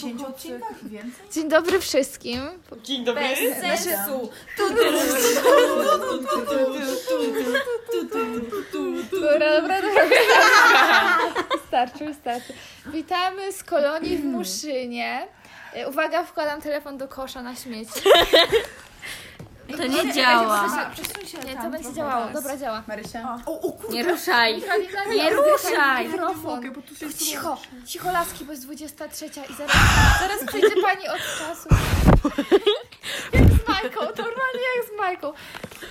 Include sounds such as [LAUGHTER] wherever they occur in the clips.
10 odcinkach więcej? Dzień dobry wszystkim. Dzień dobry. Bez sensu. Dobra, dobra, dobra. Wystarczy, wystarczy. Witamy z kolonii w Muszynie. E, Uwaga, wkładam telefon do kosza na śmieci. To nie działa. Przesuń się Nie, tam to będzie trochę działało. teraz. Dobra, działa. Marysia. O, o kurde. Nie ruszaj. Nie ruszaj. Mikrofon. mogę, bo tu się Cicho, cicho laski, bo jest 23 i zaraz, zaraz przyjdzie pani od czasu. [LAUGHS] Jak z Majką, normalnie jak z Majką.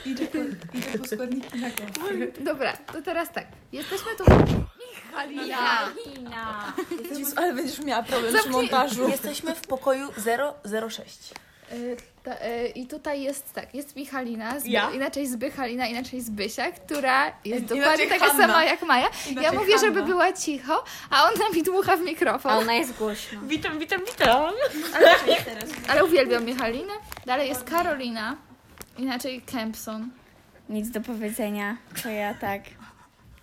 Idę po, idę po składniki na kawę. Dobra, to teraz tak. Jesteśmy tu. Michalina. Halina. Ale będziesz miała problem przy montażu. Jesteśmy w pokoju 006. Y, ta, y, I tutaj jest tak, jest Michalina, Zby, Ja? inaczej Zbychalina, inaczej Zbysia, która jest dokładnie taka Hanna. sama jak Maja. ja Inaczej mówię, żeby Hanna. była cicho, a ona mi dmucha w A mikrofon. ona jest głośna. Witam, witam, witam. Ale uwielbiam Michalinę. Dalej jest Karolina, inaczej Kempson. Nic do powiedzenia. To ja tak.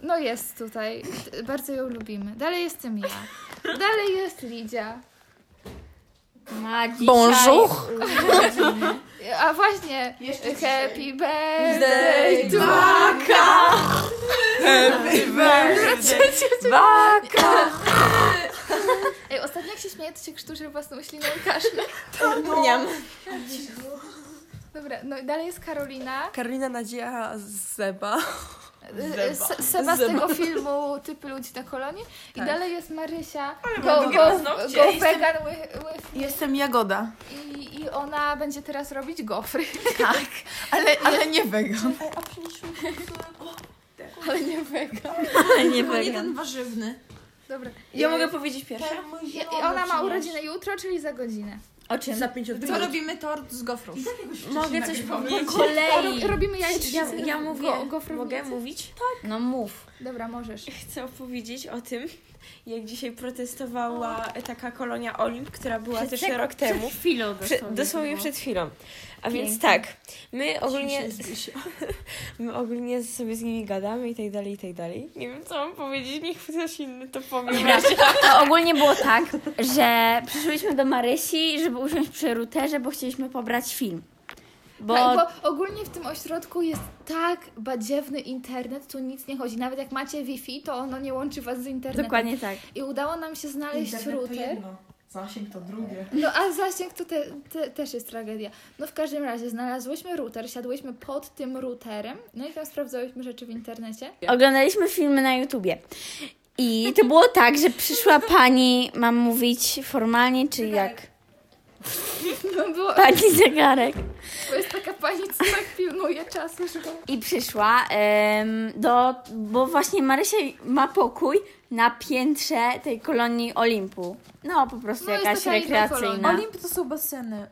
No jest tutaj, bardzo ją lubimy. Dalej jestem ja. Dalej jest Lidia. Ma dzisiaj... Bonjour. urodziny. [LAUGHS] A właśnie, Jeszcze happy birthday to Happy birthday. Baka. [LAUGHS] Ej, ostatnio jak się śmieje, to się krzturzy własną śliną i kaszle. Niam. Dobra, no i dalej jest Karolina. Karolina Nadzieja Zeba. Se- Seba z tego filmu Typy ludzi na kolonii. I dalej jest Marysia. Go, go, go vegan with, with Jestem Jagoda. i, I ona będzie teraz robić gofry. [LAUGHS] Tak. Ale, ale nie wegan. Ale nie vegan. Ale nie Tylko nie wegan. ten warzywny. Dobra. Ja I, mogę powiedzieć pierwsza? i, I ona ma urodziny jutro, czyli za godzinę. O czym? Za pięć Co robimy tort z gofrów? Mogę coś Po powiedzieć? A kolei. ro, robimy jajecznicę. Ja, ja mówię. Go, gofrownicę. Mogę mówić? No mów. Dobra, możesz. Chcę opowiedzieć o tym, jak dzisiaj protestowała taka kolonia Olimp, która była też rok temu. Przed chwilą Prze- dosłownie. dosłownie przed chwilą. A więc Pięknie. tak, my ogólnie, [LAUGHS] my ogólnie sobie z nimi gadamy i tak dalej, i tak dalej. Nie wiem, co mam powiedzieć, niech ktoś inny to powie. To ogólnie było tak, że przyszłyśmy do Marysi, żeby usiąść przy routerze, bo chcieliśmy pobrać film. Bo, Tak, bo ogólnie w tym ośrodku jest tak badziewny internet, tu nic nie chodzi. Nawet jak macie Wi-Fi, to ono nie łączy was z internetem. dokładnie tak. I udało nam się znaleźć router. Zasięg to drugie. No a zasięg to te, te, też jest tragedia. No w każdym razie znalazłyśmy router, siadłyśmy pod tym routerem, no i tam sprawdzałyśmy rzeczy w internecie. Oglądaliśmy filmy na YouTubie. I to było tak, że przyszła pani, mam mówić formalnie, czy jak? [LAUGHS] No było, Pani zegarek. to jest taka pani, co tak pilnuje czasu, że... I przyszła em, do, bo właśnie Marysia ma pokój na piętrze tej kolonii Olimpu. No, po prostu No, jest jakaś taka inna rekreacyjna. kolonia. Olimp to są baseny.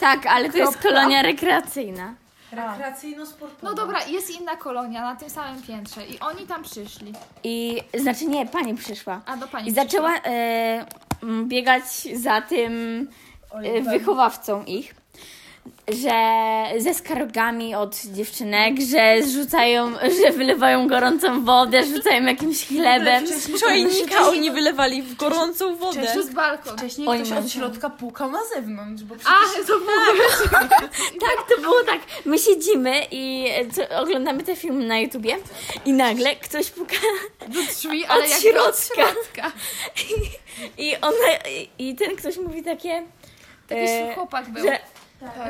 Tak, ale to jest kolonia rekreacyjna. Rekreacyjno-sportowe. No dobra, jest inna kolonia na tym samym piętrze i oni tam przyszli. I znaczy nie, pani przyszła. A do pani I zaczęła e, m, biegać za tym wychowawcą ich, że ze skargami od dziewczynek, że zrzucają, [LAUGHS] że wylewają gorącą wodę, rzucają jakimś chlebem. Z czajnika oni wylewali w gorącą wodę. Przez balkon. Wcześniej Oni ktoś od środka pukał na zewnątrz, bo A, to było... [LAUGHS] Tak, to było tak. My siedzimy i e, co, oglądamy te filmy na YouTubie i nagle ktoś puka do drzwi, [LAUGHS] ale Od jak środka. od środka. i ona, i ten ktoś mówi takie... Taki e, chłopak był. że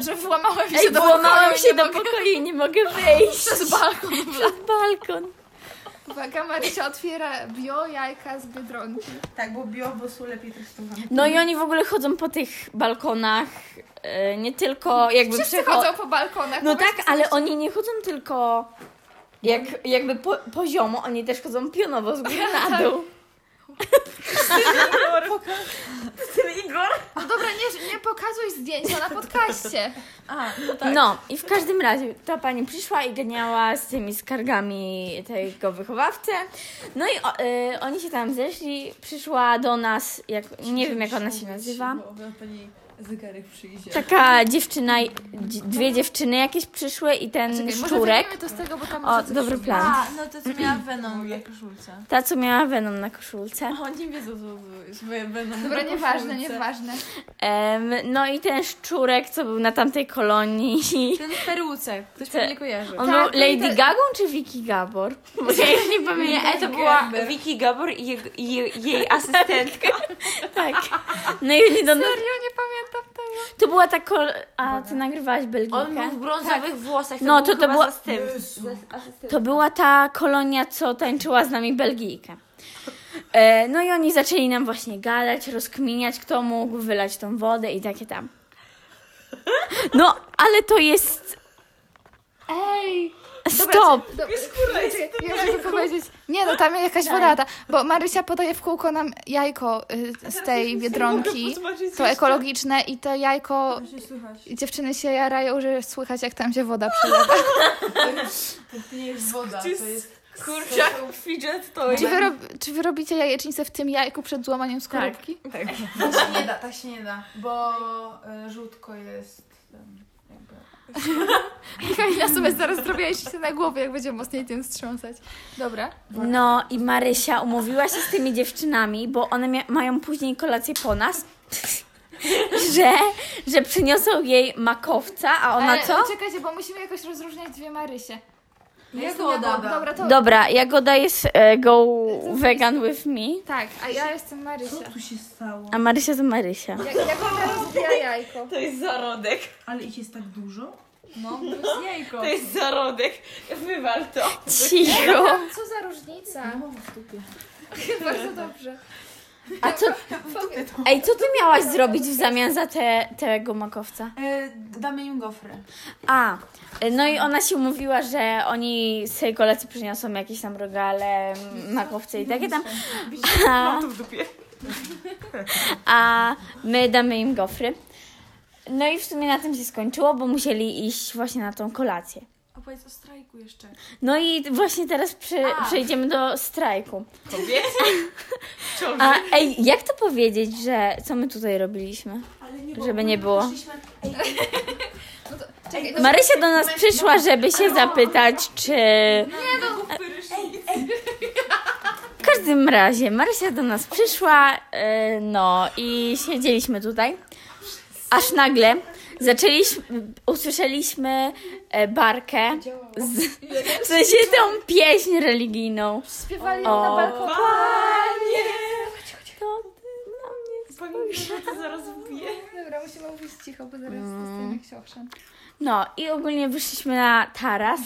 Że włamałem się Ej, do włamałam pokoju, się do pokoju i nie mogę [LAUGHS] wyjść Przez balkon. przez balkon. Uwaga, Marysia otwiera bio jajka z Biedronki. Tak, bo bio, bo są lepiej testowane. No i oni w ogóle chodzą po tych balkonach, e, nie tylko jakby Wszyscy przecho- chodzą po balkonach. No tak, ale oni nie chodzą tylko jak, jakby po, poziomo, oni też chodzą pionowo z [LAUGHS] góry na dół. No dobra, nie, nie pokazuj zdjęcia na podcaście. A, no tak. No i w każdym razie ta pani przyszła i ganiała z tymi skargami tego wychowawcę. No i o, y, oni się tam zeszli, przyszła do nas, jak, nie wiem jak ona się nazywa. Bo Pani Zegarek przyjdzie. taka dziewczyna, dzi- dwie dziewczyny jakieś przyszły i ten Czekaj, może szczurek. wyjmiemy to z tego, bo tam O, może coś dobry się- plan. A, no to co miała Venom na [CLEARS THROAT] koszulce. Ta, co miała Venom na koszulce. Oni wiedzą, co to jest Venom Dobra, na nieważne, koszulce. nieważne. Em, no i ten szczurek, co był na tamtej kolonii. Ten w peruce. Ktoś Te- pewnie kojarzy. On Tak, był no i Lady te- Gagą czy Vicky Gabor? Bo ja już nie pamiętam. Nie, e, to była Vicky Gabor i, i jej, jej asystentka. Tak. No i oni do nas... Serio, nie pamiętam tego. To była ta kol... A, ty nagrywałaś Belgikę? On był w brązowych włosach. To No, był to- to była- zastępca. To była ta kolonia, co tańczyła z nami Belgijkę. E, no i oni zaczęli nam właśnie gadać, rozkminiać, kto mógł wylać tą wodę i takie tam. No, ale to jest... Ej! Stop! Dobra, czekaj, ja muszę to powiedzieć. Nie, no tam jakaś woda lata, bo Marysia podaje w kółko nam jajko y, z tej biedronki, to ekologiczne i to jajko, słychać. dziewczyny się jarają, że słychać jak tam się woda przelewa. [LAUGHS] To nie jest woda, to jest... Kurczak, fidget toy. Czy wy, rob, czy wy robicie jajecznicę w tym jajku przed złamaniem skorupki? Tak się nie da, tak się nie da, bo y, żółtko jest... em, [LAUGHS] Kamila sobie zaraz zrobi jajecznicę na głowie, jak będzie mocniej tym wstrząsać. Dobra. No i Marysia umówiła się z tymi dziewczynami, bo one mia- mają później kolację po nas, [LAUGHS] że, że przyniosą jej makowca, a ona Ale, co? Czekajcie, bo musimy jakoś rozróżniać dwie Marysie. Jagoda. Dobra, to... Dobra, Jagoda jest e, go vegan with me, Tak, a ja jestem Marysia. Co tu się stało? a Marysia to Marysia. Jak, jak ona rozbija jajko? To jest zarodek. Ale ich jest tak dużo? No, to jest jajko. To jest zarodek. Wywal to. Cicho. Co za różnica? [LAUGHS] Bardzo dobrze. A co, ej, co ty miałaś zrobić w zamian za te, tego makowca? E, damy im gofry. A, no i ona się umówiła, że oni z tej kolacji przyniosą jakieś tam rogale, makowce i takie tam. A, a my damy im gofry. No i w sumie na tym się skończyło, bo musieli iść właśnie na tą kolację. Opowiedz o strajku jeszcze. No i właśnie teraz przy, przejdziemy do strajku. Kobiet? [LAUGHS] A ej, jak to powiedzieć, że co my tutaj robiliśmy? Żeby nie było. Czekaj, no, Marysia do nas przyszła, żeby się zapytać, czy... W każdym razie, Marysia do nas przyszła, e, no i siedzieliśmy tutaj, aż nagle zaczęliśmy, usłyszeliśmy e, barkę, z, w sensie tą pieśń religijną. śpiewali ją na O, balkonie. To ty na mnie Pani to zaraz wbije. Dobra, musimy mówić cicho, bo zaraz dostajemy jakiś ochrzan. No i ogólnie wyszliśmy na taras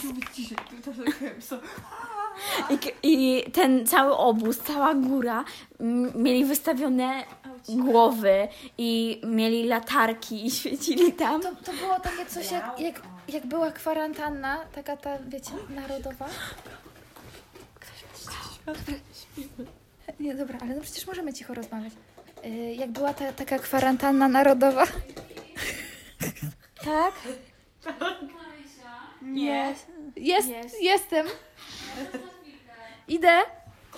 i, i ten cały obóz, cała góra m, mieli wystawione głowy i mieli latarki i świecili tam. To, to było takie coś jak, jak, jak była kwarantanna, taka ta, wiecie, narodowa. Nie, dobra, ale no przecież możemy cicho rozmawiać. Y, Jak była ta, taka kwarantanna narodowa. Tak? Nie. Jest, jestem. Idę.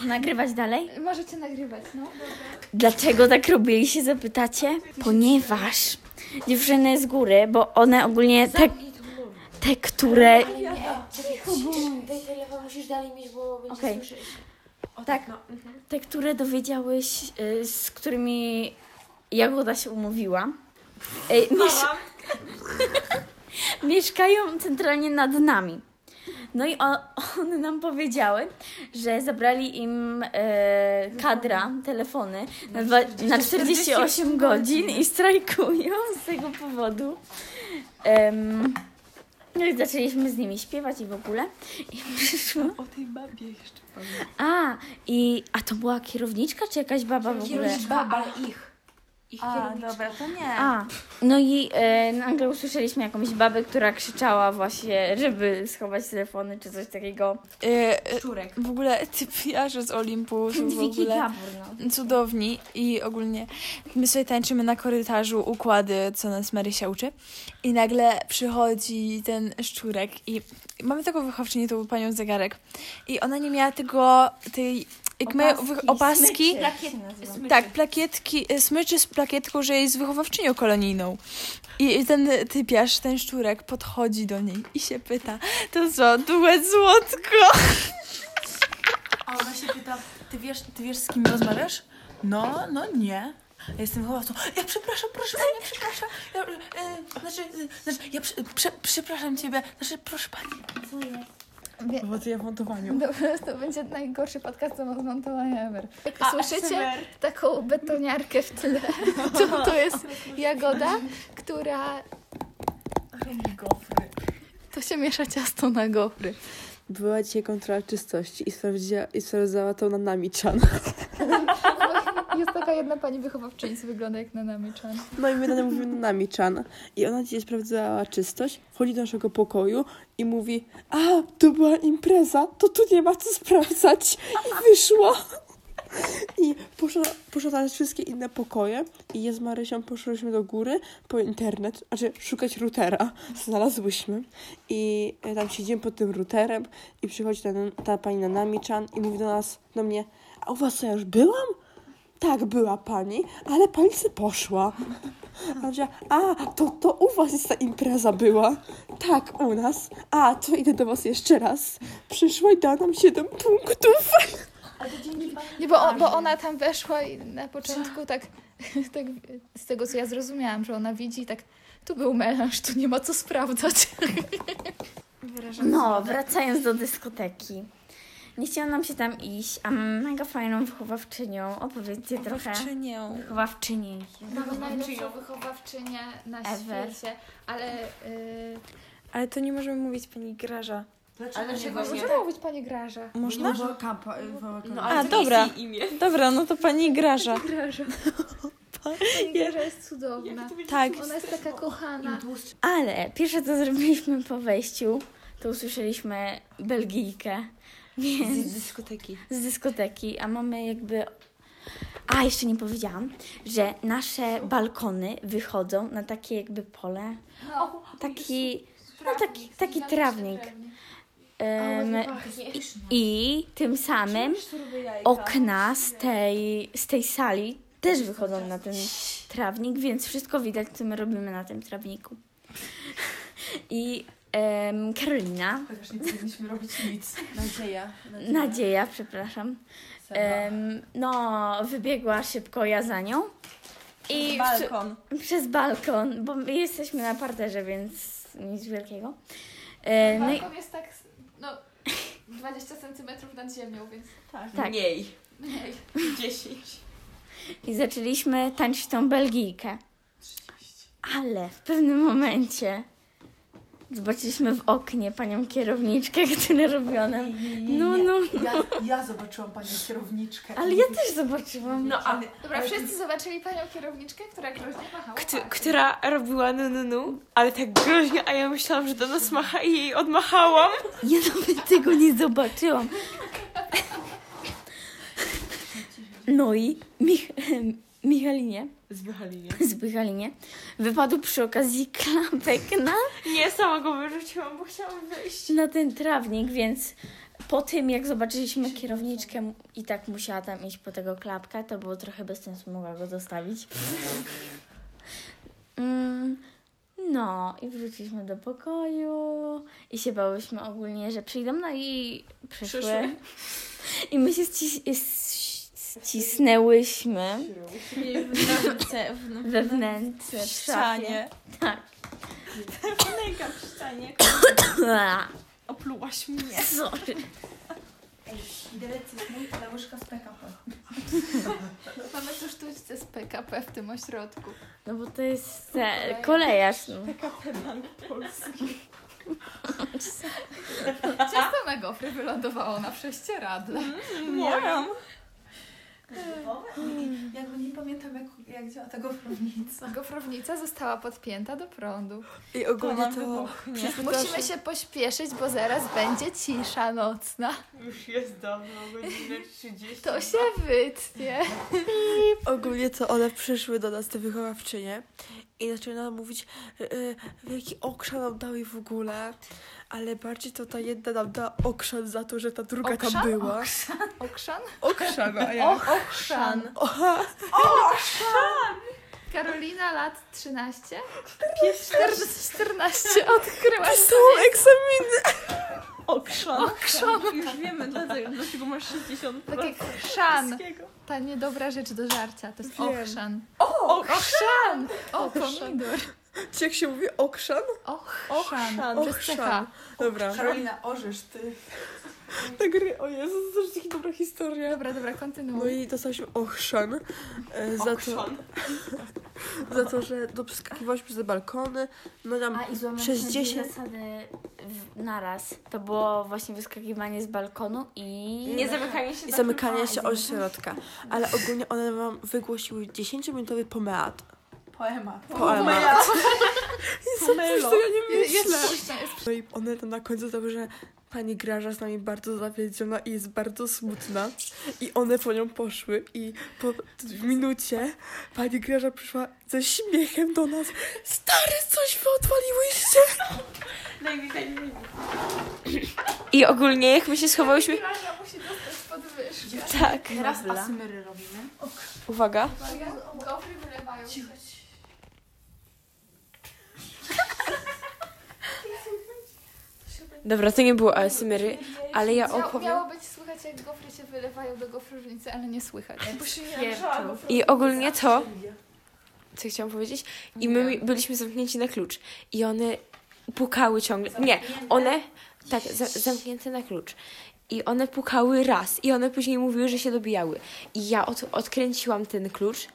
Nagrywać dalej? Możecie nagrywać, no. Dlaczego tak robili się zapytacie? Ponieważ dziewczyny z góry, bo one ogólnie te, te które... Musisz dalej mieć, bo będzie Okej. słyszeć. Tak, te, które dowiedziały się, y, z którymi Jagoda się umówiła, y, miesz [LAUGHS] mieszkają centralnie nad nami. No i [LAUGHS] one nam powiedziały, że zabrali im e, kadra, telefony na, dwa, na 48 godzin i strajkują z tego powodu. Em, no i zaczęliśmy z nimi śpiewać i w ogóle. I przyszło. O tej babie jeszcze powiem. A, i, a to była kierowniczka czy jakaś baba w ogóle? Kierowniczka, ale ich. Ich A, kierowniczka. dobra, to nie. A, no i e, nagle usłyszeliśmy jakąś babę, która krzyczała właśnie, żeby schować telefony czy coś takiego. E, Czurek. w ogóle typiarze z Olimpu są w Wiki ogóle Gabor, no. cudowni i ogólnie my sobie tańczymy na korytarzu układy, co nas Marysia uczy i nagle przychodzi ten szczurek i mamy taką wychowczynię, tą panią zegarek i ona nie miała tego, tej jak wych- opaski, Plakiety nazywa. tak, plakietki, y, smyczy z plakietką, że jest wychowawczynią kolonijną. I ten typiarz, ten szczurek podchodzi do niej i się pyta, to co, duet złotko? A ona się pyta, ty wiesz, ty wiesz z kim rozmawiasz? No, no nie. Ja jestem wychowawcą. Ja przepraszam, proszę pani, przepraszam. Ja, e, znaczy, e, znaczy, ja prze, prze, przepraszam ciebie. Znaczy, proszę pani. Wie- Powodzenia w montowaniu. [LAUGHS] Dobra, to będzie najgorszy podcast do zmontowania ever. Jak słyszycie taką betoniarkę w tle, [LAUGHS] to, to jest Jagoda, która... Robi gofry. To się miesza ciasto na gofry. Była dzisiaj kontrola czystości i, sprawdziła, i sprawdzała to na nami Chan. [LAUGHS] Jest taka jedna pani wychowawczyni, co wygląda jak na namyczan. No i my na mówimy na nami Chan. I ona dzisiaj sprawdzała czystość, wchodzi do naszego pokoju i mówi a, to była impreza, to tu nie ma co sprawdzać. I wyszła. I poszła, poszła wszystkie inne pokoje i ja z Marysią poszłyśmy do góry po internet, znaczy szukać routera. Znalazłyśmy i e, tam siedzimy pod tym routerem i przychodzi ta, ta pani na i mówi do nas, do mnie, a u was co, ja już byłam? Tak, była pani, ale pani se poszła. A, a to, to u was jest ta impreza była. Tak, u nas. A, to idę do was jeszcze raz. Przyszła i da nam 7 punktów. Nie, bo, bo ona tam weszła i na początku tak, [LAUGHS] tak, z tego co ja zrozumiałam, że ona widzi tak, tu był melanż, tu nie ma co sprawdzać. [LAUGHS] No, wracając do dyskoteki. Nie chciało nam się tam iść, a mam mega fajną wychowawczynią. Opowiedzcie trochę. Czynię. Wychowawczyni. Mamy najlepszą wychowawczynię na Ever. świecie, ale... Yy, Ale to nie możemy mówić pani Graża. Dlaczego ale nie właśnie? możemy mówić pani Graża. Można? No, bo kampa, woła kampa. A, dobra. Dobra, no to pani Graża. Graża. Pani Graża [LAUGHS] jest cudowna. Tak. Ona jest taka kochana. Ale pierwsze co zrobiliśmy po wejściu, to usłyszeliśmy Belgijkę. Więc Z dyskoteki. z dyskoteki, a mamy jakby. A, jeszcze nie powiedziałam, że nasze balkony wychodzą na takie jakby pole. No, Taki, no taki, taki trawnik. Em, I tym samym okna z tej, z tej sali też wychodzą na ten trawnik, więc wszystko widać, co my robimy na tym trawniku. [LAUGHS] I em, Karolina, Chociaż nie powinniśmy robić nic. Nadzieja. Nadzieja, przepraszam, em, no wybiegła szybko ja za nią. I Balkon. przez balkon, bo my jesteśmy na parterze, więc nic wielkiego. E, no i, Balkon jest tak, 20 centymetrów nad ziemią, więc tak. Mniej. mniej. [LAUGHS] 10. I zaczęliśmy tańczyć tą Belgijkę. Ale w pewnym momencie zobaczyliśmy w oknie panią kierowniczkę, która robiła nam... No, no, Ja, ja zobaczyłam panią kierowniczkę. ale ja też zobaczyłam. No, ale... Dobra, wszyscy zobaczyli panią kierowniczkę, która groźnie machała. Kto, która robiła nu, nu, nu, ale tak groźnie, a ja myślałam, że do nas macha i jej odmachałam. Ja nawet tego nie zobaczyłam. [LAUGHS] No i Mich Michalinie, Zbychalinie. [LAUGHS] Zbychalinie, wypadł przy okazji klapek na Nie, sama go wyrzuciłam, bo chciałam wyjść. na ten trawnik, więc po tym jak zobaczyliśmy kierowniczkę i tak musiała tam iść po tego klapka, to było trochę bez sensu, mogła go zostawić. [LAUGHS] Mm, no i wróciliśmy do pokoju i się bałyśmy ogólnie, że przyjdą, no i przyszły. Przyszły. [LAUGHS] I my się ścisnęłyśmy [LAUGHS] wewnętrzne ścianie. Tak. Nęka w ścianie. [COUGHS] Oplułaś mnie. Sorry. Jest mój, ale łyżka z PKP. [LAUGHS] Mamy tu sztućce z PKP w tym ośrodku. No bo to jest e, kolejarz. No. Ciasto na gofry wylądowało na prześcieradle. Jakby nie pamiętam, jak, jak działa ta gofrownica. Gofrownica została podpięta do prądu. I ogólnie nam to... Musimy się pośpieszyć, bo zaraz będzie cisza nocna. Już jest dawno, godzinę 30. To się wytnie. Ogólnie to one przyszły do nas, te wychowawczynie i zaczyna mówić, y, y, jaki okrzan nam dał i w ogóle. Ale bardziej to ta jedna nam da okrzan za to, że ta druga Okrzan? tam była. Okrzan? Okrzan, [LAUGHS] a ja. Ochrzan. Oha. Karolina, lat 13? 14 odkryłaś. Są egzaminy. Okrzan. Okrzan. Już wiemy, dlatego, dlaczego masz 60 Tak jak chrzan. Ta niedobra rzecz do żarcia. To jest Wiem. ochrzan. Ochrzan! O, pomidor. Czy jak się mówi okrzan? Ochrzan. Przez Ochrzan. CH. Dobra. Karolina, orzesz ty. Ta gry, o Jezu, to jest taka dobra historia. Dobra, dobra, No kontynuuj. i dostałyśmy ochrzan e, za to, [LAUGHS] za to, że no, przeskakiwałyśmy przez balkony. No tam A i złamaliśmy przez dwie 10 zasady w, naraz. To było właśnie wyskakiwanie z balkonu i... Nie zamykanie się i za zamykanie się od środka. Ale ogólnie one wam wygłosiły 10-minutowy pomeat. Poemat. Poemat. Pomelo. Ja nie myślę. No i one tam na końcu to, że pani Graża z nami bardzo zawiedziona i jest bardzo smutna. I one po nią poszły i po minucie pani Graża przyszła ze śmiechem do nas. Stary, coś wy odwaliłyście! I ogólnie jak my się schowałyśmy... Graża musi dostać podwyżkę. Tak. Teraz asymyry robimy. Uwaga. Gofry wylewają. Dobra, to nie było ASMR-y, ale ja opowiem. miało być słychać, jak gofry się wylewają do gofrownicy, ale nie słychać. I ogólnie to, co chciałam powiedzieć, i my byliśmy zamknięci na klucz. I one pukały ciągle. Nie, one, tak, za, zamknięte na klucz. I one pukały raz. I one później mówiły, że się dobijały. I ja od, odkręciłam ten klucz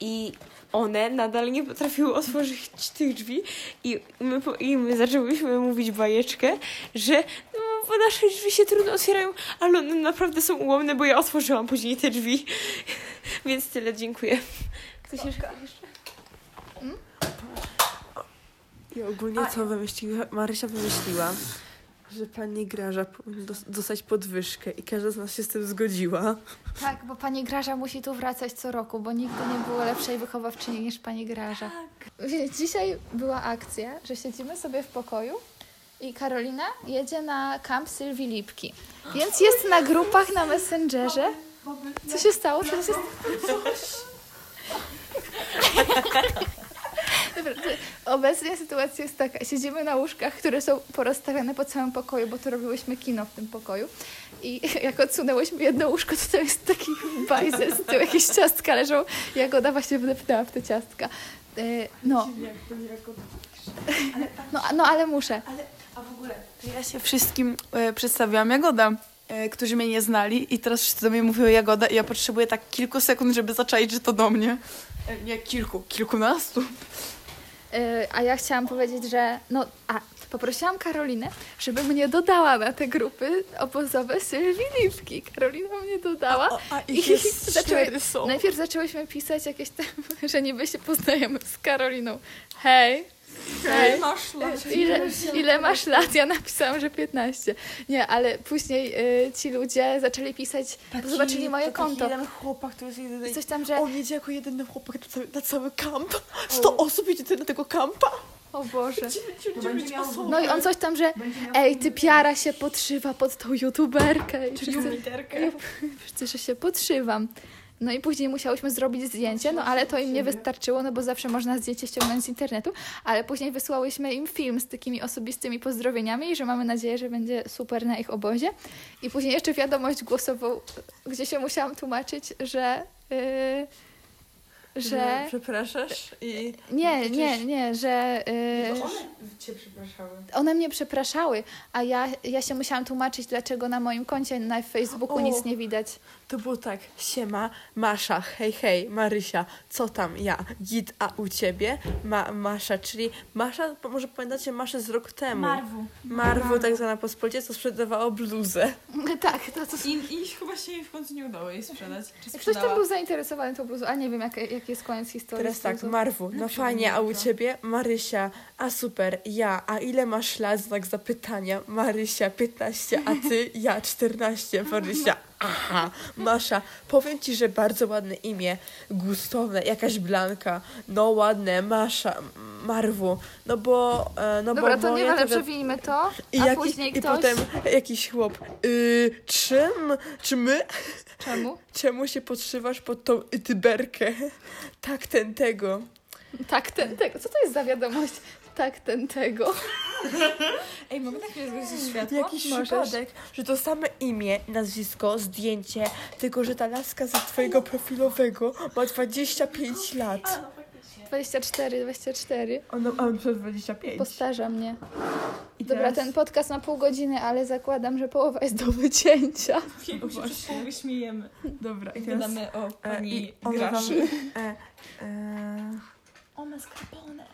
i one nadal nie potrafiły otworzyć tych drzwi i my, i my zaczęłyśmy mówić bajeczkę, że no, bo nasze drzwi się trudno otwierają, ale one naprawdę są ułomne, bo ja otworzyłam później te drzwi. [LAUGHS] Więc tyle, dziękuję. Ktoś jeszcze? I ogólnie co wymyśliła? Marysia wymyśliła, że pani Graża powinna dos- dostać podwyżkę i każda z nas się z tym zgodziła. Tak, bo pani Graża musi tu wracać co roku, bo nigdy nie było lepszej wychowawczyni niż pani Graża. Więc dzisiaj była akcja, że siedzimy sobie w pokoju i Karolina jedzie na kamp Sylwii Lipki. Więc jest na grupach na Messengerze. Co się stało? Co się stało? Obecnie sytuacja jest taka. Siedzimy na łóżkach, które są porozstawiane po całym pokoju, bo to robiłyśmy kino w tym pokoju. I [LAUGHS] jak odsunęłyśmy jedno łóżko, to tam jest taki bajzel z tyłu, jakieś ciastka leżą. Jagoda właśnie wdepnęła w te ciastka. E, No. No, a- no ale muszę. A w ogóle, to ja się wszystkim e, przedstawiłam Jagoda, e, którzy mnie nie znali i teraz wszyscy do mnie mówią Jagoda i ja potrzebuję tak kilku sekund, żeby zaczaić, że to do mnie. Nie kilku, kilkunastu. E, A ja chciałam powiedzieć, że no, a poprosiłam Karolinę, żeby mnie dodała na te grupy obozowe Sylwii Lipki. Karolina mnie dodała. A I ich jest [LAUGHS] zaczęły-. Najpierw zaczęłyśmy pisać jakieś tam, [LAUGHS] że niby się poznajemy z Karoliną. Hej. Hej. masz lat. Ile, ile masz lat? Ja napisałam, że 15. Nie, ale później y, ci ludzie zaczęli pisać, bo zobaczyli moje to taki konto. jeden chłopak, to jest jedyny... I coś tam, że On jedzie jako jedyny chłopak na cały, na cały kamp. 100 osób jedzie na tego kampa. o Boże. 99 osób. No i on coś tam, że ej, ty piara się podszywa pod tą youtuberkę. Wszyscy, I wszyscy, że się podszywam. No i później musiałyśmy zrobić zdjęcie, no ale to im nie wystarczyło, no bo zawsze można zdjęcie ściągnąć z internetu, ale później wysłałyśmy im film z takimi osobistymi pozdrowieniami że mamy nadzieję, że będzie super na ich obozie. I później jeszcze wiadomość głosową, gdzie się musiałam tłumaczyć, że... Yy, że... Przepraszasz i... Nie, nie, nie, że... Yy, cię przepraszały. one mnie przepraszały, a ja, ja się musiałam tłumaczyć, dlaczego na moim koncie na Facebooku O. nic nie widać. To było tak, siema, Masza, hej, hej, Marysia, co tam, ja, git, a u ciebie, Ma, Masza, czyli Masza, może pamiętacie Maszę z rok temu? Marwu. Marwu, tak zwana po spolicie, co sprzedawało bluzę. [LAUGHS] tak, to co... I, I chyba się jej w końcu nie udało jej sprzedać. Czy Ktoś tam był zainteresowany tą bluzą, a nie wiem, jaki jak jest koniec historii. Teraz tak. Marwu, no fajnie, a u ciebie? Marysia, a super, ja, a ile masz lat? Znak zapytania, Marysia, 15, a ty? Ja, 14, Marysia. Aha, Masza, powiem ci, że bardzo ładne imię, gustowne, jakaś Blanka, no ładne, Masza, Marwu, no bo, e, no Dobra, bo to moje nie ale przewijmy to, i, a jaki, później I ktoś... potem jakiś chłop, y, czym, czy my, Czemu? [LAUGHS] czemu się podszywasz pod tą tyberkę? Tak, ten tego. Tak, ten tego. Co to jest za wiadomość? Tak, ten tego. [LAUGHS] Ej, mogę tak zgłosić światło? Jakiś przypadek, że to same imię, nazwisko, zdjęcie, tylko że ta laska ze twojego profilowego ma 25 lat. 24, 24. Ona ma przez 25. Postarza mnie. I Dobra, teraz- ten podcast ma pół godziny, ale zakładam, że połowa jest do wycięcia. [LAUGHS] Jego się przez połowę śmiejemy. Dobra, i teraz... Gadamy o E, pani i ona wam, Graży. e, e, mascarpone.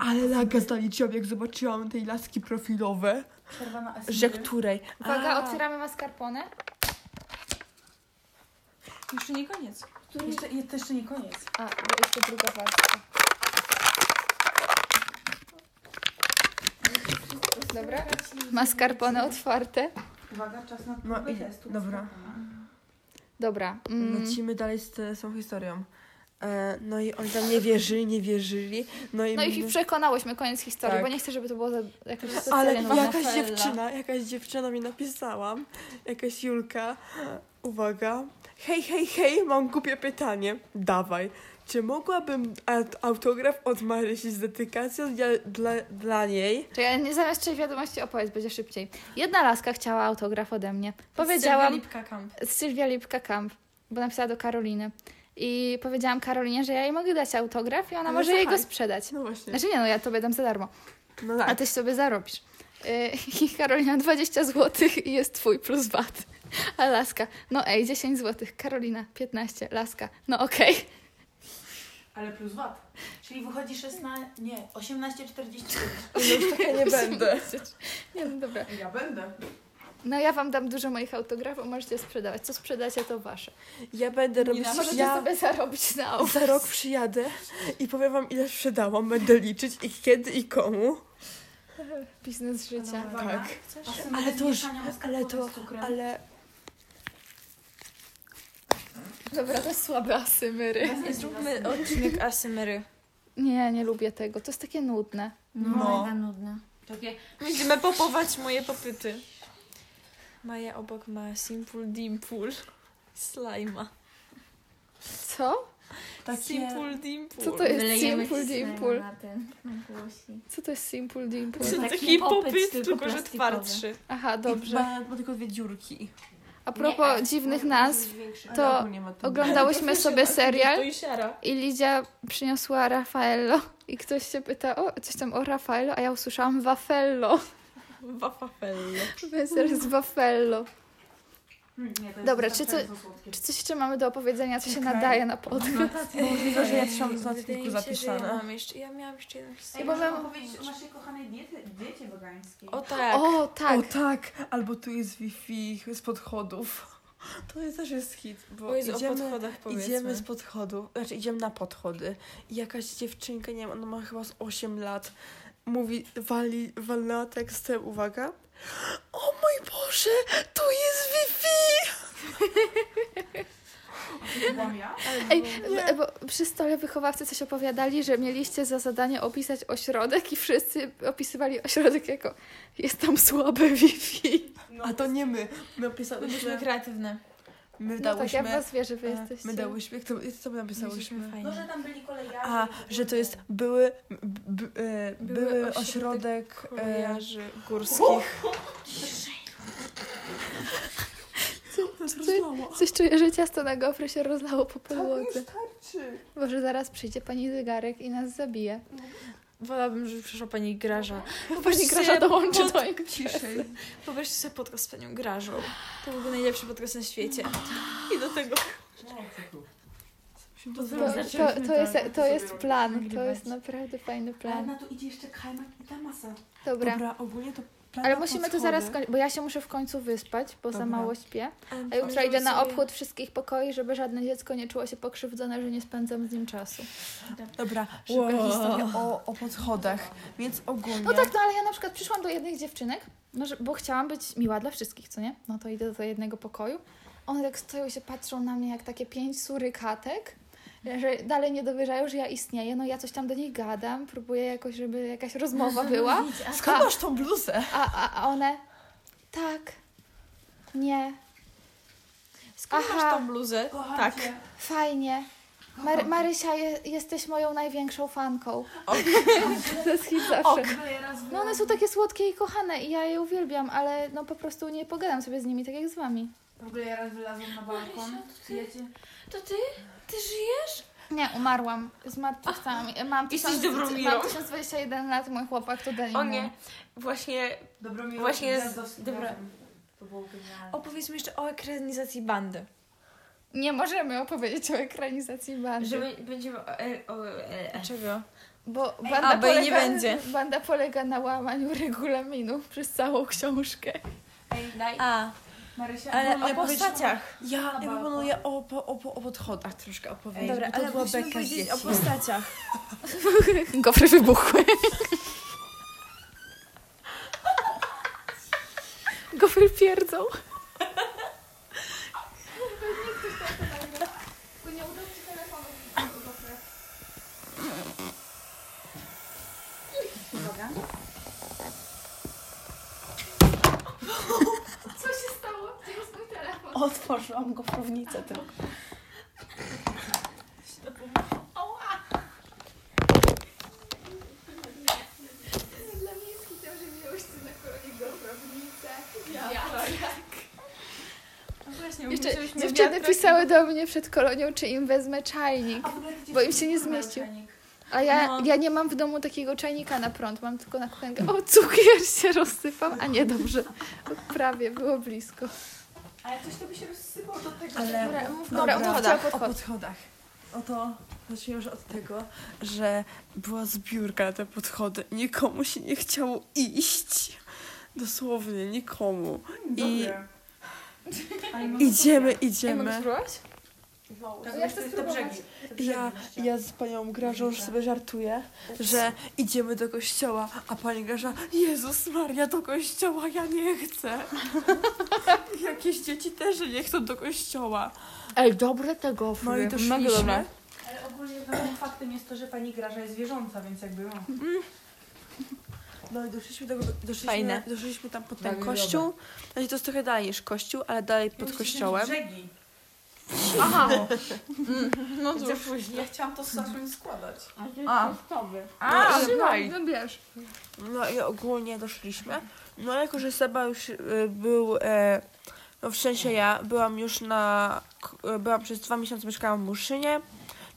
ale laga zaliczyłam, jak zobaczyłam tej laski profilowe. Przerwa na Że której? Uwaga, A, otwieramy mascarpone. Jeszcze nie koniec. Jeszcze, je- to jeszcze nie koniec. A, bo jeszcze druga warstwa. Dobra, mascarpone otwarte. Uwaga, czas na No próbę testu. dobra. Dobra. Mm, Lecimy dalej z tą historią. E, no i oni tam nie wierzyli, nie wierzyli. No i, no i ich przekonałyśmy, koniec historii, Tak. bo nie chcę, żeby to było za, jakoś Ale jakaś nowofella. dziewczyna, jakaś dziewczyna mi napisała, jakaś Julka, uwaga, hej, hej, hej, mam głupie pytanie, dawaj, czy mogłabym aut- autograf od Marysi z dedykacją dla, dla, dla niej? Czekaj, nie zamiast trzech wiadomości opowiedz, będzie szybciej. Jedna laska chciała autograf ode mnie. Powiedziałam... Lipka Camp. Sylwia Lipka Kamp, bo napisała do Karoliny. I powiedziałam Karolinie, że ja jej mogę dać autograf i ona No może jej go sprzedać. No właśnie, Znaczy nie, no ja tobie dam za darmo, no a tak. ty sobie zarobisz. Yy, [LAUGHS] I Karolina 20 zł i jest twój plus VAT. A Laska, no ej, 10 zł. Karolina 15, Laska, no okej. Ale plus VAT. Czyli wychodzi 16, nie, 18,49. No już taka nie będę. [LAUGHS] Nie, no dobra. Ja będę. No ja wam dam dużo moich autografów, możecie sprzedawać. Co sprzedacie, to wasze. Ja będę robić, A możecie ja sobie zarobić na auto. za rok przyjadę i powiem wam ile sprzedałam, będę liczyć i kiedy i komu. Biznes życia. Tak. Ale to już- ale to- Ale Dobra, to jest słabe asymery. Zróbmy odcinek Asymery. Nie, nie lubię tego. To jest takie nudne. No. Mega nudne. Takie Będziemy popować moje popyty. Maja obok ma Simple Dimple. Slajma. Co? takie... Simple Dimple. Co to jest Wylejemy Simple Dimple? na ten, na. Co to jest Simple Dimple? To Taki taki popyt, tylko że twardszy. Aha, dobrze. Ma, ma tylko dwie dziurki. A propos dziwnych nazw, to oglądałyśmy sobie serial i Lidia przyniosła Raffaello i ktoś się pyta, o, coś tam o Raffaello, a ja usłyszałam Waffello, Wafafello. więc jest Waffello. Hmm, to Dobra, czy słodkie. Czy coś jeszcze mamy do opowiedzenia, co się nadaje na podcast? Możliwe, że ja trzymam że ja zapisane. mam jeszcze, ja miałam jeszcze jedną Ej, historię. mam- powiedzieć o naszej kochanej diety, diecie wegańskiej. O tak. O, tak. O tak, albo tu jest Wi-Fi z podchodów. To jest też jest hit, bo Bo jest o idziemy, podchodach powiedzmy. idziemy z podchodów, znaczy idziemy na podchody i jakaś dziewczynka, nie wiem, ona ma chyba z 8 lat, mówi, wali, walnęła tekstem, uwaga, o mój Boże, tu jest Wi-Fi! Ej, b- bo przy stole wychowawcy coś opowiadali, że mieliście za zadanie opisać ośrodek i wszyscy opisywali ośrodek jako jest tam słabe Wi-Fi. A to nie my, my Byliśmy opisałyśmy, kreatywne. My No tak, dałyśmy, ja w was wierzę, wy e, jesteście. my dałyśmy, co, co my napisałyśmy? No, że tam byli kolejarze. A, że to jest były, b, b, e, Były były ośrodek ośrodek, e, Kolejarzy górskich. Coś, coś czuję, że ciasto na gofry się rozlało po podłodze. starczy. Może zaraz przyjdzie pani zegarek i nas zabije. Wolałabym, żeby przyszła pani Graża. Pani Grasza dołączy do imprezy. Ciszej. Wyobraźcie sobie podcast z panią Grażą. To byłby najlepszy podcast na świecie. I do tego... To, to, to, jest, to jest plan, to jest naprawdę fajny Ale plan. na to idzie jeszcze kajmak i ta masa. Dobra, Dobra, ogólnie to ale musimy to zaraz skończyć, bo ja się muszę w końcu wyspać, bo za Dobra. mało śpię. A jutro idę na obchód wszystkich pokoi, żeby żadne dziecko nie czuło się pokrzywdzone, że nie spędzam z nim czasu. Dobra, szybka Wow. historia o, o podchodach. Więc ogólnie... No tak, no ale ja na przykład przyszłam do jednych dziewczynek, no, że- bo chciałam być miła dla wszystkich, co nie? No to idę do jednego pokoju. one tak stoją i się patrzą na mnie jak takie pięć surykatek, że dalej nie dowierzają, że ja istnieję. No ja coś tam do nich gadam, próbuję jakoś, żeby jakaś rozmowa była. [LAUGHS] Skąd masz tą bluzę? A, a, a one, tak, nie, Skąd Aha. masz tą bluzę? Tak. fajnie. Mar- Marysia, je, jesteś moją największą fanką. [LAUGHS] to jest hit zawsze. No one są takie słodkie i kochane i ja je uwielbiam, ale no po prostu nie pogadam sobie z nimi tak jak z wami. W ogóle ja raz wylazłam na balkon. Ja cię... To ty? Ty żyjesz? Nie, umarłam. Zmartwychwstałam. Mam Jesteś tysiąc- dobrą Mirą. Mam 1021 lat, mój chłopak to dali O mu. nie, właśnie Dobromiro Właśnie z- dobra. To było genialne. opowiedz mi jeszcze o ekranizacji bandy. Nie możemy opowiedzieć o ekranizacji bandy. Że my będziemy o... E, o e, Czego? Bo banda, a, bo jej polega, nie będzie. banda polega na łamaniu [LAUGHS] regulaminu przez całą książkę. A, Marysia, ale o postaciach. Ja, proponuję o, po- o, po- o podchodach troszkę opowiedzieć. Dobra, ale była beka o postaciach. [LAUGHS] Gofry wybuchły. Gofry pierdzą. [LAUGHS] Co się stało? Gdzie jest Otworzyłam gofrownicę tylko. Dla mnie jest hitem, że miałyście na kolonie gofrownicę. Właśnie, Jeszcze dziewczyny pisały do mnie przed kolonią, czy im wezmę czajnik. bo im się nie zmieścił. A ja, No. ja nie mam w domu takiego czajnika na prąd, mam tylko na kuchenkę. O, cukier się rozsypał, a nie, dobrze. Prawie, było blisko. Ale coś to by się rozsypało do tego. Ale Dobra, mów, dobra, dobra, o podchodach. O podchodach. Oto zacznijmy już od tego, że była zbiórka na te podchody. Nikomu się nie chciało iść. Dosłownie nikomu. I idziemy, Ej, mogę idziemy. spróbować? Ja chcę spróbować. Ja, ja z panią Grażą już sobie żartuję, że idziemy do kościoła, a pani Graża, Jezus Maria, do kościoła, ja nie chcę. [LAUGHS] Jakieś dzieci też nie chcą do kościoła. Ej, dobre te gofry. No i doszliśmy. Ale ogólnie ważnym faktem jest to, że pani Graża jest wierząca, więc jakby no. No i doszliśmy, do, doszliśmy, Fajne. doszliśmy tam pod ten kościół. Znaczy to jest trochę dalej niż kościół, ale dalej pod kościołem. Brzegi. Aha. [LAUGHS] No cóż, ja chciałam to zacząć składać. A, A, Trzymaj. No bierz. No i ogólnie doszliśmy. No jako, że Seba już y, był, e, no w sensie ja byłam już na, k- byłam przez dwa miesiące mieszkałam w Muszynie.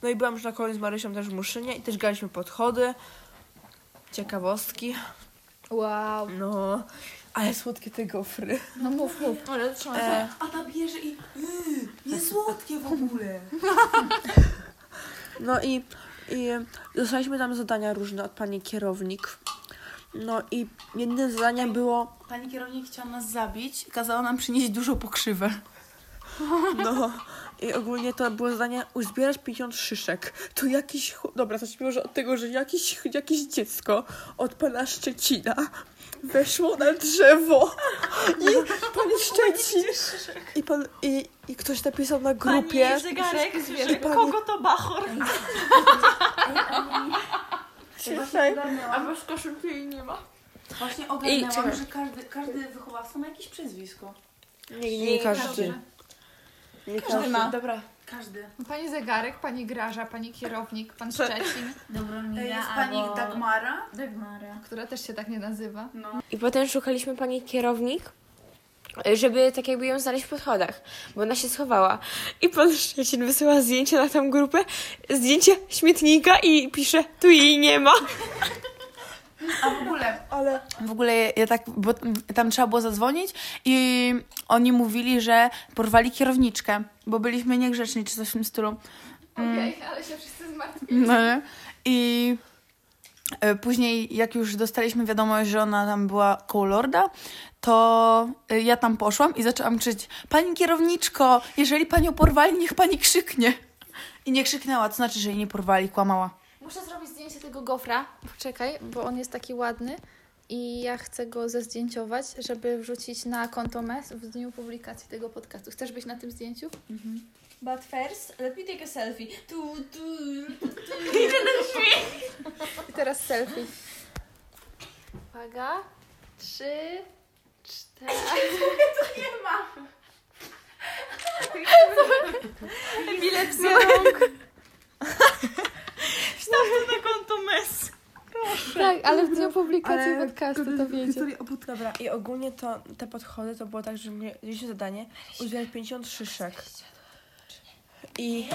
No i byłam już na koniec z Marysią też w Muszynie i też graliśmy podchody. Ciekawostki. Wow. No, ale słodkie te gofry. No mów, mów. Ale trzeba E, A ta bierze i... Yy, nie słodkie w ogóle. [LAUGHS] No i, i dostaliśmy tam zadania różne od pani kierownik. No i jednym zadaniem było, Pani kierownik chciała nas zabić, kazała nam przynieść dużo pokrzywę. no i ogólnie to było zadanie uzbierać 50 szyszek. To jakiś, dobra, zacznijmy może od tego, że jakiś, jakieś dziecko od pana Szczecina weszło na drzewo i pan Szczecin i pan, i, i ktoś napisał na grupie, zegarek, I pani- kogo to bachor? Dzisiaj- A bez koszulki jej nie ma. Właśnie ogarnęłam, że każdy, każdy wychowawca ma jakieś przezwisko. nie, nie każdy. Nie każdy. ma. Dobra. Każdy. Pani zegarek, pani Graża, pani kierownik, pan Szczecin, Jest pani Dagmara. Dagmara. która też się tak nie nazywa. I potem szukaliśmy pani kierownik, żeby tak jakby ją znaleźć w podchodach, bo ona się schowała. I pan Szczecin wysyła zdjęcie na tą grupę, zdjęcie śmietnika i pisze, tu jej nie ma. A w ogóle, Ale w ogóle ja tak, bo tam trzeba było zadzwonić i oni mówili, że porwali kierowniczkę, bo byliśmy niegrzeczni czy coś w tym stylu. Okej, ale się wszyscy zmartwili. No nie? I e, później, jak już dostaliśmy wiadomość, że ona tam była koło Lorda, to e, ja tam poszłam i zaczęłam krzyczeć Pani kierowniczko, jeżeli panią porwali, niech pani krzyknie. I nie krzyknęła, to znaczy, że jej nie porwali, kłamała. Muszę zrobić zdjęcie tego gofra. Poczekaj, bo on jest taki ładny. i ja chcę go zezdjęciować, żeby wrzucić na konto MES w dniu publikacji tego podcastu. Chcesz być na tym zdjęciu? But first, let me take a selfie. Tu, tu, [LAUGHS] I teraz selfie. Uwaga. Trzy, cztery. [LAUGHS] [LAUGHS] Epilepsja rąk. Wstaw to na konto mes. Tak, ale w dniu publikacji Ale podcastu to wiecie. Historia o but- Dobra, i ogólnie to te podchody to było tak, że mnie mieliśmy zadanie uzbierać 50 szyszek. I...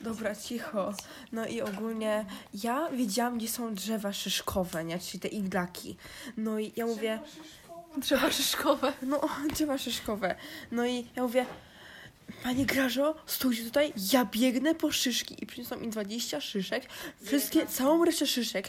Dobra, cicho. No i ogólnie ja wiedziałam, gdzie są drzewa szyszkowe, nie? Czyli te iglaki. No i ja mówię... Drzewa szyszkowe. No, [LAUGHS] drzewa szyszkowe. No i ja mówię... Panie Grażo, stójcie tutaj, ja biegnę po szyszki i przyniosłam im 20 szyszek, wszystkie, całą resztę szyszek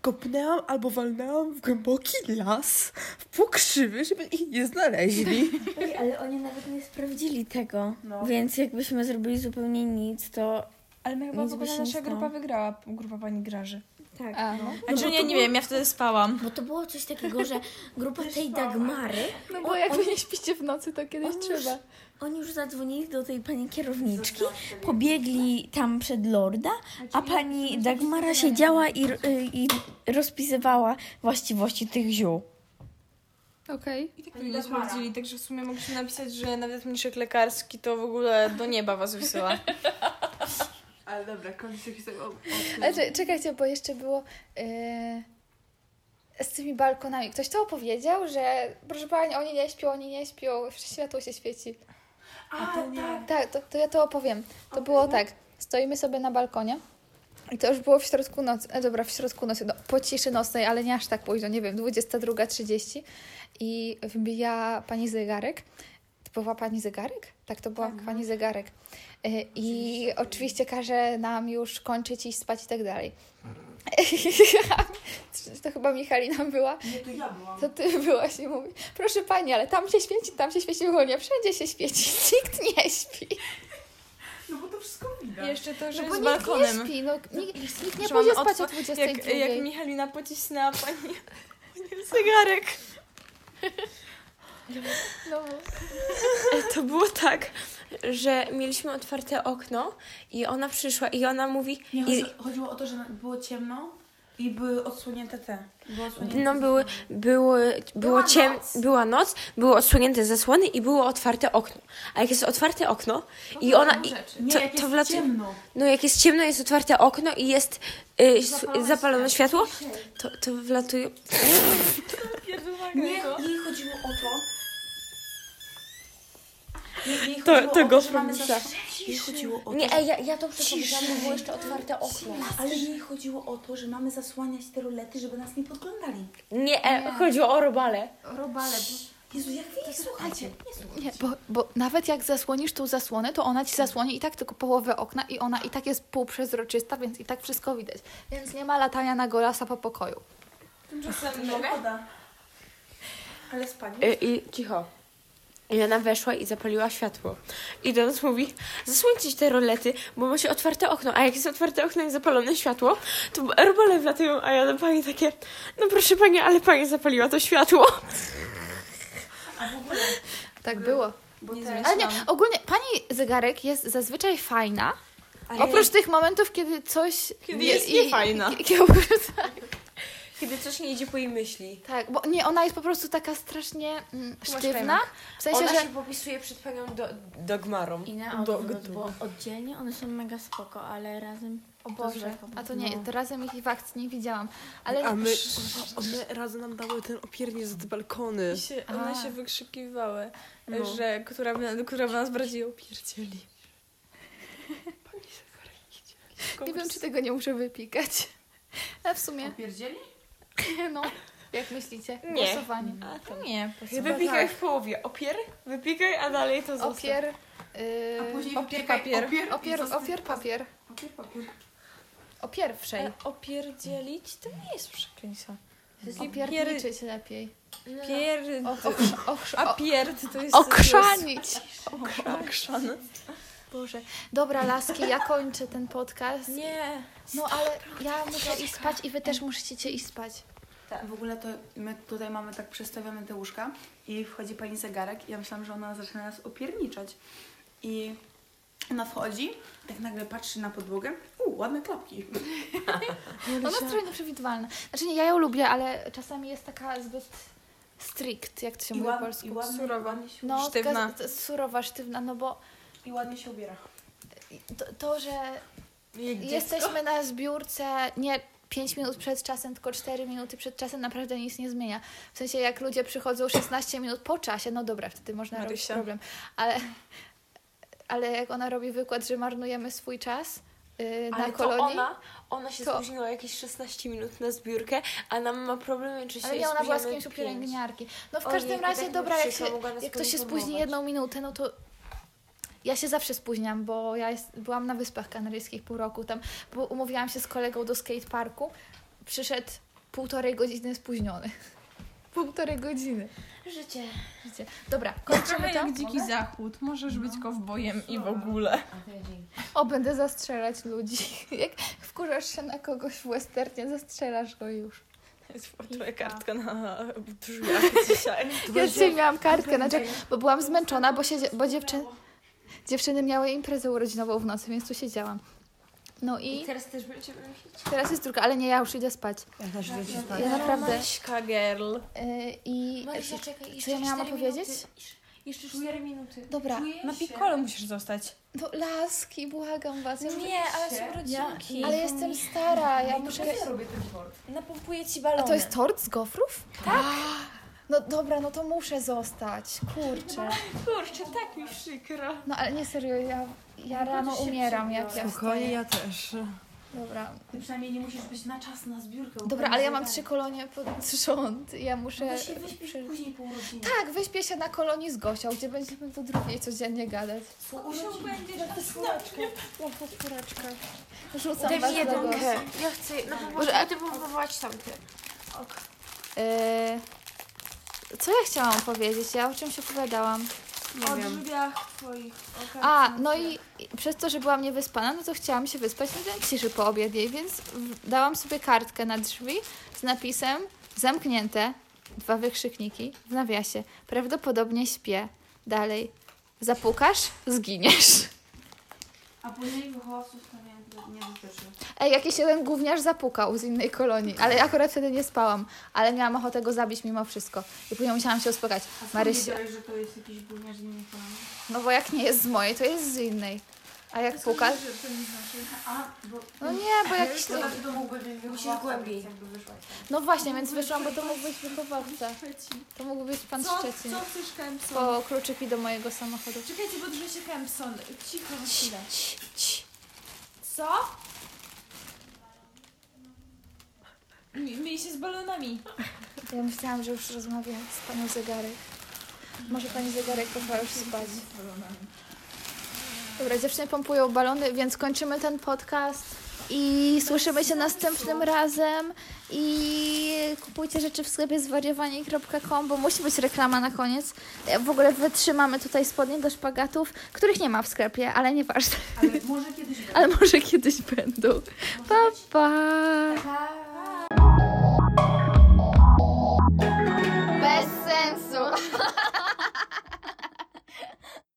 kopnęłam albo walnęłam w głęboki las, w pokrzywy, żeby ich nie znaleźli. [LAUGHS] Ej, ale oni nawet nie sprawdzili tego. No. Więc jakbyśmy zrobili zupełnie nic, to Ale my chyba Nic w by ogóle się nie nasza stało. grupa wygrała, grupa pani Graży. tak. A, no. Znaczy nie, nie wiem, ja wtedy spałam. Bo to było coś takiego, że grupa tej Dagmary, No bo jak wy nie śpicie w nocy, to kiedyś On już- trzeba. Oni już zadzwonili do tej pani kierowniczki, pobiegli tam przed lorda, a pani Dagmara siedziała i, y, i rozpisywała właściwości tych ziół. Okej. I tak nie sprawdzili, także w sumie mogliśmy napisać, że nawet mniszek lekarski to w ogóle do nieba was wysyła. [LAUGHS] Ale dobra, historię o, o Ale cze- czekajcie, bo jeszcze było yy, z tymi balkonami. Ktoś to opowiedział, że proszę pani, oni nie śpią, oni nie śpią, światło się świeci. A, to nie. Tak, to, to ja to opowiem. To było tak, stoimy sobie na balkonie i to już było w środku nocy, e, dobra, w środku nocy, no, po ciszy nocnej, ale nie aż tak późno, nie wiem, 22.30 i wbija pani zegarek. To była pani zegarek? Tak, to była pani zegarek. E, I oczywiście każe nam już kończyć i spać i tak dalej. [LAUGHS] to chyba Michalina była. Nie, to ja byłam. To ty byłaś i mówi, proszę pani, ale tam się świeci, tam się świeci, bo nie, wszędzie się świeci, [LAUGHS] nikt nie śpi. No bo to wszystko widać. Jeszcze to, że No bo z nikt balkonem. nie śpi, no nikt, nikt nie pójdzie spać o otwa- 22. Jak, jak Michalina pocisnęła pani, [LAUGHS] pani zegarek. no, To było tak, że mieliśmy otwarte okno i ona przyszła i ona mówi... Nie, i, chodzi, chodziło o to, że było ciemno i były odsłonięte te. Były odsłonięte no były, były, było ciem, była noc, były odsłonięte zasłony i było otwarte okno. A jak jest otwarte okno i ona... I, Nie, to, jak to jest wlatuje- ciemno. No jak jest ciemno, jest otwarte okno i jest y, zapalone światło, to, to wlatuje... [LAUGHS] Nie, jej chodziło o to... Jej To- chodziło to o zas- Jej chodziło o to, Nie, ej, ja, ja dobrze powiedziałam, bo było jeszcze otwarte okno. ale jej chodziło o to, że mamy zasłaniać te rolety, żeby nas nie podglądali. Nie, e, chodziło o robale. robale. Jezu, jak wy nie słuchajcie. Nie, bo, bo nawet jak zasłonisz tą zasłonę, to ona ci zasłoni i tak tylko połowę okna i ona i tak jest półprzezroczysta, więc i tak wszystko widać. Więc nie ma latania na golasa po pokoju. Tymczasem mogę? Ale spanie. Y, I cicho. I ona weszła i zapaliła światło. I do nas mówi, zasłońcie te rolety, bo ma się otwarte okno. A jak jest otwarte okno i zapalone światło, to robale wlatują, a ja do pani takie, no proszę pani, ale pani zapaliła to światło. Tak było. Bo Ale nie, ogólnie pani zegarek jest zazwyczaj fajna. Oprócz tych momentów, kiedy coś. Kiedy jest niefajna. i- i- i- Kiedy coś nie idzie po jej myśli. Tak, bo nie, ona jest po prostu taka strasznie mm, sztywna. W sensie, Ona że. się popisuje przed panią do, dogmarą. I na Do- odwrót, do- bo oddzielnie one są mega spoko, ale razem... O Boże, a to nie, No. to razem ich w akcji nie widziałam. Ale A my, one razem nam dały ten opiernie za te balkony. I się, one A. się wykrzykiwały, No. że która by, która by nas bardziej opierdzieli. nie wiem, czy tego nie muszę wypikać. [LAUGHS] Ale w sumie, Opierdzieli? No, jak myślicie? Nie. Głosowanie. Nie, Wypikaj w połowie. Opier, wypikaj, a dalej to zostaw. Opier. A Yy, później opier, papier. opier, opier, opier, papier. Opier, papier. O pierwszej. Ale opierdzielić to nie jest przekleństwo. Opierniczyć lepiej. Pier... O, ochrz- ochrz- A o, pierd to jest... okrzanić. [LAUGHS] Okrzan. Boże. Dobra, laski, ja kończę ten podcast. Nie. No ale ja muszę iść spać i wy też musicie iść spać. Ta, w ogóle to my tutaj mamy tak przestawione te łóżka i wchodzi pani zegarek i ja myślałam, że ona zaczyna nas opierniczać. I ona wchodzi, tak nagle patrzy na podłogę. U, ładne klapki. [LAUGHS] Ona jest trochę nieprzewidywalna. Znaczy nie, ja ją lubię, ale czasami jest taka zbyt strict, jak to się mówi po polsku. ładnie, Surowa. ładnie się, No, Sztywna. surowa, sztywna, no bo I ładnie się ubiera. to, to że jesteśmy na zbiórce nie 5 minut przed czasem, tylko 4 minuty przed czasem, naprawdę nic nie zmienia. W sensie, jak ludzie przychodzą 16 minut po czasie, no dobra, wtedy można robić Marysia. problem. Ale, ale jak ona robi wykład, że marnujemy swój czas yy, na Ale to kolonii, ona, ona się to- spóźniła jakieś 16 minut na zbiórkę, a nam ma problemy, czy się ale nie, ona była z kimś u pielęgniarki. No w każdym tak razie, mi dobra, jak, się, jak ktoś się spóźni jedną minutę, no to ja się zawsze spóźniam, bo ja jest, byłam na Wyspach Kanaryjskich pół roku tam, bo umówiłam się z kolegą do skateparku, przyszedł półtorej godziny spóźniony. [LAUGHS] półtorej godziny. Życie. Widzicie? Dobra, kończymy to. jak dziki zachód. Możesz być kowbojem i w ogóle. O, będę zastrzelać ludzi. [LAUGHS] Jak wkurzasz się na kogoś w westernie, zastrzelasz go już. Jest twoja kartka na drzwiach [LAUGHS] dzisiaj. Ja dzisiaj miałam kartkę, znaczy, bo byłam zmęczona, bo, siedzie, bo dziewczyn, dziewczyny miały imprezę urodzinową w nocy, więc tu siedziałam. No i teraz też będziemy teraz jest druga, ale nie, ja już idę spać. Ja naprawdę... Maśka girl. Yy, I Marysia, czekaj, co ja miałam cztery opowiedzieć? minuty. Jeszcze 4 minuty. Dobra, Na piccolo musisz zostać. no laski, błagam was. Ja Nie, ale są rodzinki. ale jestem stara, ja muszę... Napompuję ci A balony. to jest tort z gofrów? Tak. No dobra, no to muszę zostać. Kurczę. Kurczę, tak mi przykro. No ale nie serio, ja, ja rano umieram jak ja wstaję. ja też. Dobra, Ty przynajmniej nie musisz być na czas na zbiórkę. dobra, ale ja mam trzy kolonie pod rząd. Ja muszę... To się wyśpisz przy- później po urodzinie. Tak, wyśpię się na kolonii z Gosią, gdzie będziemy do drugiej codziennie gadać. Łatwo czwóreczkę. Rzucam Daj was mi do jedynkę. Ja chcę, no po Może- prostu ty próbować tamty. Yy, co ja chciałam powiedzieć? Ja o czymś opowiadałam. o drzwiach twoich. A, no i przez to, że byłam niewyspana, no to chciałam się wyspać na dzień ciszy po obiedzie, więc dałam sobie kartkę na drzwi z napisem zamknięte, dwa wykrzykniki w nawiasie. Prawdopodobnie śpię. Dalej. Zapukasz? Zginiesz. A później wychowawców to nie, nie dotyczy. Ej, jakiś jeden gówniarz zapukał z innej kolonii, ale akurat wtedy nie spałam, ale miałam ochotę go zabić mimo wszystko. I później musiałam się uspokać. Marysia, Marysia. że to jest jakiś gówniarz z innej kolonii? no bo jak nie jest z mojej, to jest z innej. A jak puka? A, bo... No nie, bo jakiś... Musisz głębiej. Wyszła. No właśnie, więc wyszłam, bo to mógł być wychowawca. To mógł być pan Co, Szczecin. co chcesz, Kempson? Po kluczyki do mojego samochodu. Czekajcie, bo drży się Kempson. Cicho chwilę. Co? Myj się z balonami. Ja myślałam, że już rozmawiam z panią Zegarek. Może pani Zegarek poszła już spać. Dobra, dziewczyny pompują balony, więc kończymy ten podcast i słyszymy się następnym razem i kupujcie rzeczy w sklepie zwariowanie.com, bo musi być reklama na koniec. W ogóle wytrzymamy tutaj spodnie do szpagatów, których nie ma w sklepie, ale nieważne. Ale może kiedyś [LAUGHS] Ale może kiedyś będą. Pa, pa! Pa.